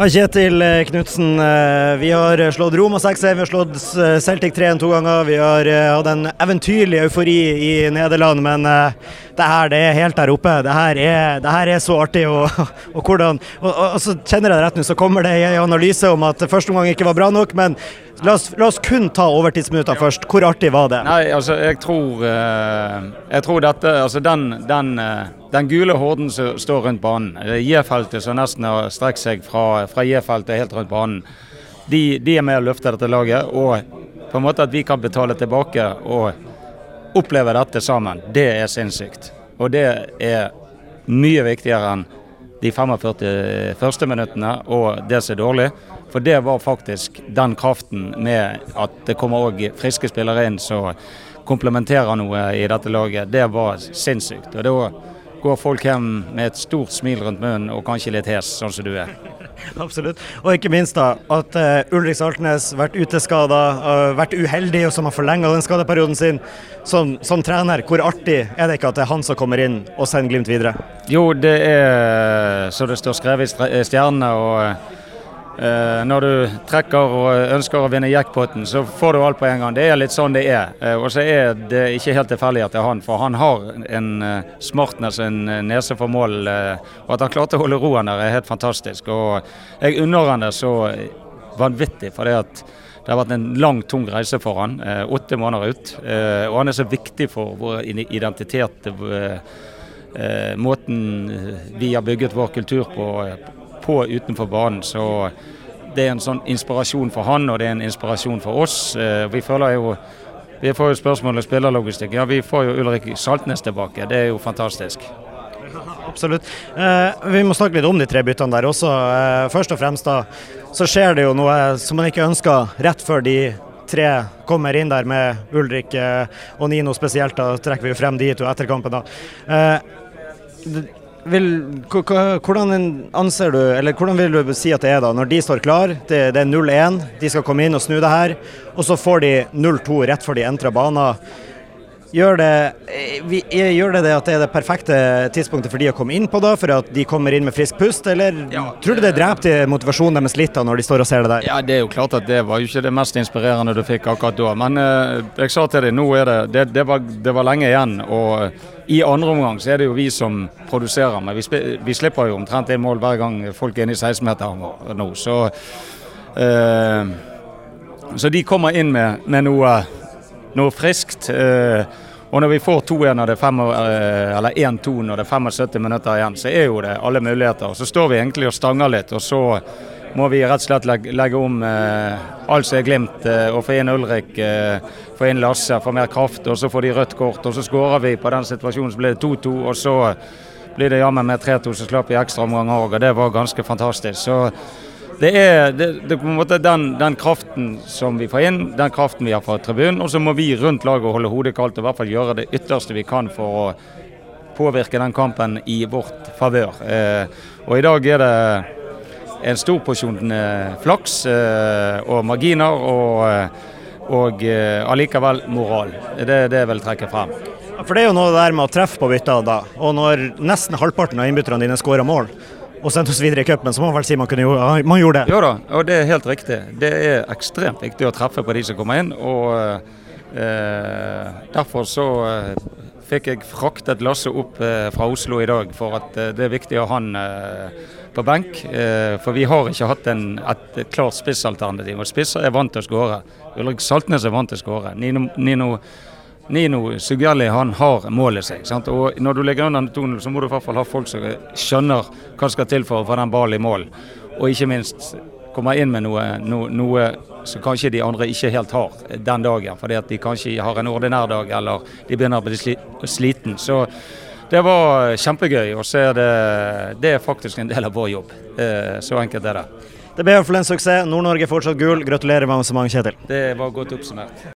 Ja, Kjetil eh, Knutsen, eh, vi har slått Roma 6-1, vi har slått eh, Celtic 3-1 to ganger. Vi har hatt en eventyrlig eufori i Nederland, men det her det er helt der oppe. Det her er, det her er så artig. Og, og, hvordan, og, og, så kjenner jeg det rett nå, så kommer det en analyse om at første omgang ikke var bra nok. men La oss, la oss, kun ta overtidsminuttene først. Hvor artig var det? Nei, altså, jeg tror, jeg tror dette Altså, den, den den gule horden som står rundt banen, J-feltet som nesten har strekt seg fra, fra J-feltet helt rundt banen, de, de, er med å løfte dette laget. Og på en måte at vi kan betale tilbake og oppleve dette sammen, det er sinnssykt. Og det er mye viktigere enn de 45 første minuttene og det som er dårlig. For det var faktisk den kraften med at det kommer òg friske spillere inn som komplementerer noe i dette laget. Det var sinnssykt. Og det var går folk hjem med et stort smil rundt munnen og kanskje litt hes, sånn som du er. Absolutt. Og ikke minst da, at uh, Ulrik Saltnes vært uteskada, uh, vært uheldig og som har forlenga den skadeperioden sin. Som, som, trener, hvor artig er det ikke at det er han som kommer inn og sender Glimt videre? Jo, det er så det står skrevet i stjernene. og Eh, når du trekker og ønsker å vinne jackpoten, så får du alt på en gang. Det er litt sånn det er. Eh, og så er det ikke helt tilfeldig at det er han, for han har en smartness, en nese for mål. og at han klarte å holde roen der, er helt fantastisk. Og jeg unner han det så vanvittig, for det at det har vært en lang, tung reise for han. åtte måneder ut. og han er så viktig for vår identitet. måten vi har bygget vår kultur på på utenfor banen. Så det er en sånn inspirasjon for han, og det er en inspirasjon for oss. Eh, vi føler jo Vi får jo spørsmål om spillerlogistikk. Ja, vi får jo Ulrik Saltnes tilbake. Det er jo fantastisk. Absolutt. Eh, vi må snakke litt om de tre byttene der også. Eh, først og fremst da, så skjer det jo noe som man ikke ønsker rett før de tre kommer inn der med Ulrik eh, og Nino spesielt. Da trekker vi jo frem de to etter kampen. da. Eh, vil, hvordan anser du, eller hvordan vil du si at det er da, når de står klar, det, det er 0-1, de skal komme inn og snu det her, og så får de 0-2 rett før de entrer banen. Gjør det, eh, gjør det, det at det er det perfekte tidspunktet for de å komme inn på, da, for at de kommer inn med frisk pust, eller ja, tror du det dreper motivasjonen deres litt da når de står og ser det der? Ja, Det er jo klart at det var jo ikke det mest inspirerende du fikk akkurat da. Men eh, jeg sa til deg, nå er det det, det, var, det var lenge igjen. og I andre omgang så er det jo vi som produserer, men vi, vi slipper jo omtrent det mål hver gang folk er inne i 16-meteren nå. Så, eh, så de kommer inn med, med noe noe friskt. Eh, og når vi får 2-1 når det fem, eh, eller 1-2 når det er 75 minutter igjen, så er jo det alle muligheter. Så står vi egentlig og stanger litt, og så må vi rett og slett legge, legge om eh, alt som er Glimt, eh, og få inn Ulrik, eh, få inn Lasse, få mer kraft. Og så får de rødt kort, og så skårer vi på den situasjonen, så blir det 2-2. Og så blir det jammen med 3-2 som slapp i ekstraomgang òg, og det var ganske fantastisk. Så det er, det, det på en måte den, den, kraften som vi får inn, den kraften vi har fra tribunen. Og så må vi rundt laget holde hodet kaldt og i hvert fall gjøre det ytterste vi kan for å påvirke den kampen i vårt favør. Eh, og i dag er det en stor porsjon eh, flaks eh, og marginer og, eh, og allikevel moral. Det er det jeg vil trekke frem. For det er jo noe der med å treffe på bytta da. Og når nesten halvparten av innbytterne dine skårer mål, og sendte oss videre i cupen, så må man vel si man, kunne, man gjorde det. Jo da, og det er helt riktig. Det er ekstremt viktig å treffe på de som kommer inn. og eh, Derfor så fikk jeg fraktet Lasse opp eh, fra Oslo i dag, for at eh, det er viktig å ha han eh, på benk. For vi har ikke hatt en, et klart spissalternativ. og Spisser er vant til å skåre. Ulrik Saltnes er vant til å skåre. Nino, Nino Nino Sugelli har målet seg. Sant? Og Når du ligger under 2-0, så må du i hvert fall ha folk som skjønner hva som skal til for å få den ballen i mål. Og ikke minst komme inn med noe, no, noe, som kanskje de andre ikke helt har den dagen. Fordi at de kanskje har en ordinær dag, eller de begynner å bli sliten. Så det var kjempegøy. Og så er det, det er faktisk en del av vår jobb. Så enkelt er det. Det ble iallfall en suksess. Nord-Norge fortsatt gul. Gratulerer med mange, Kjetil. Det var godt oppsummert.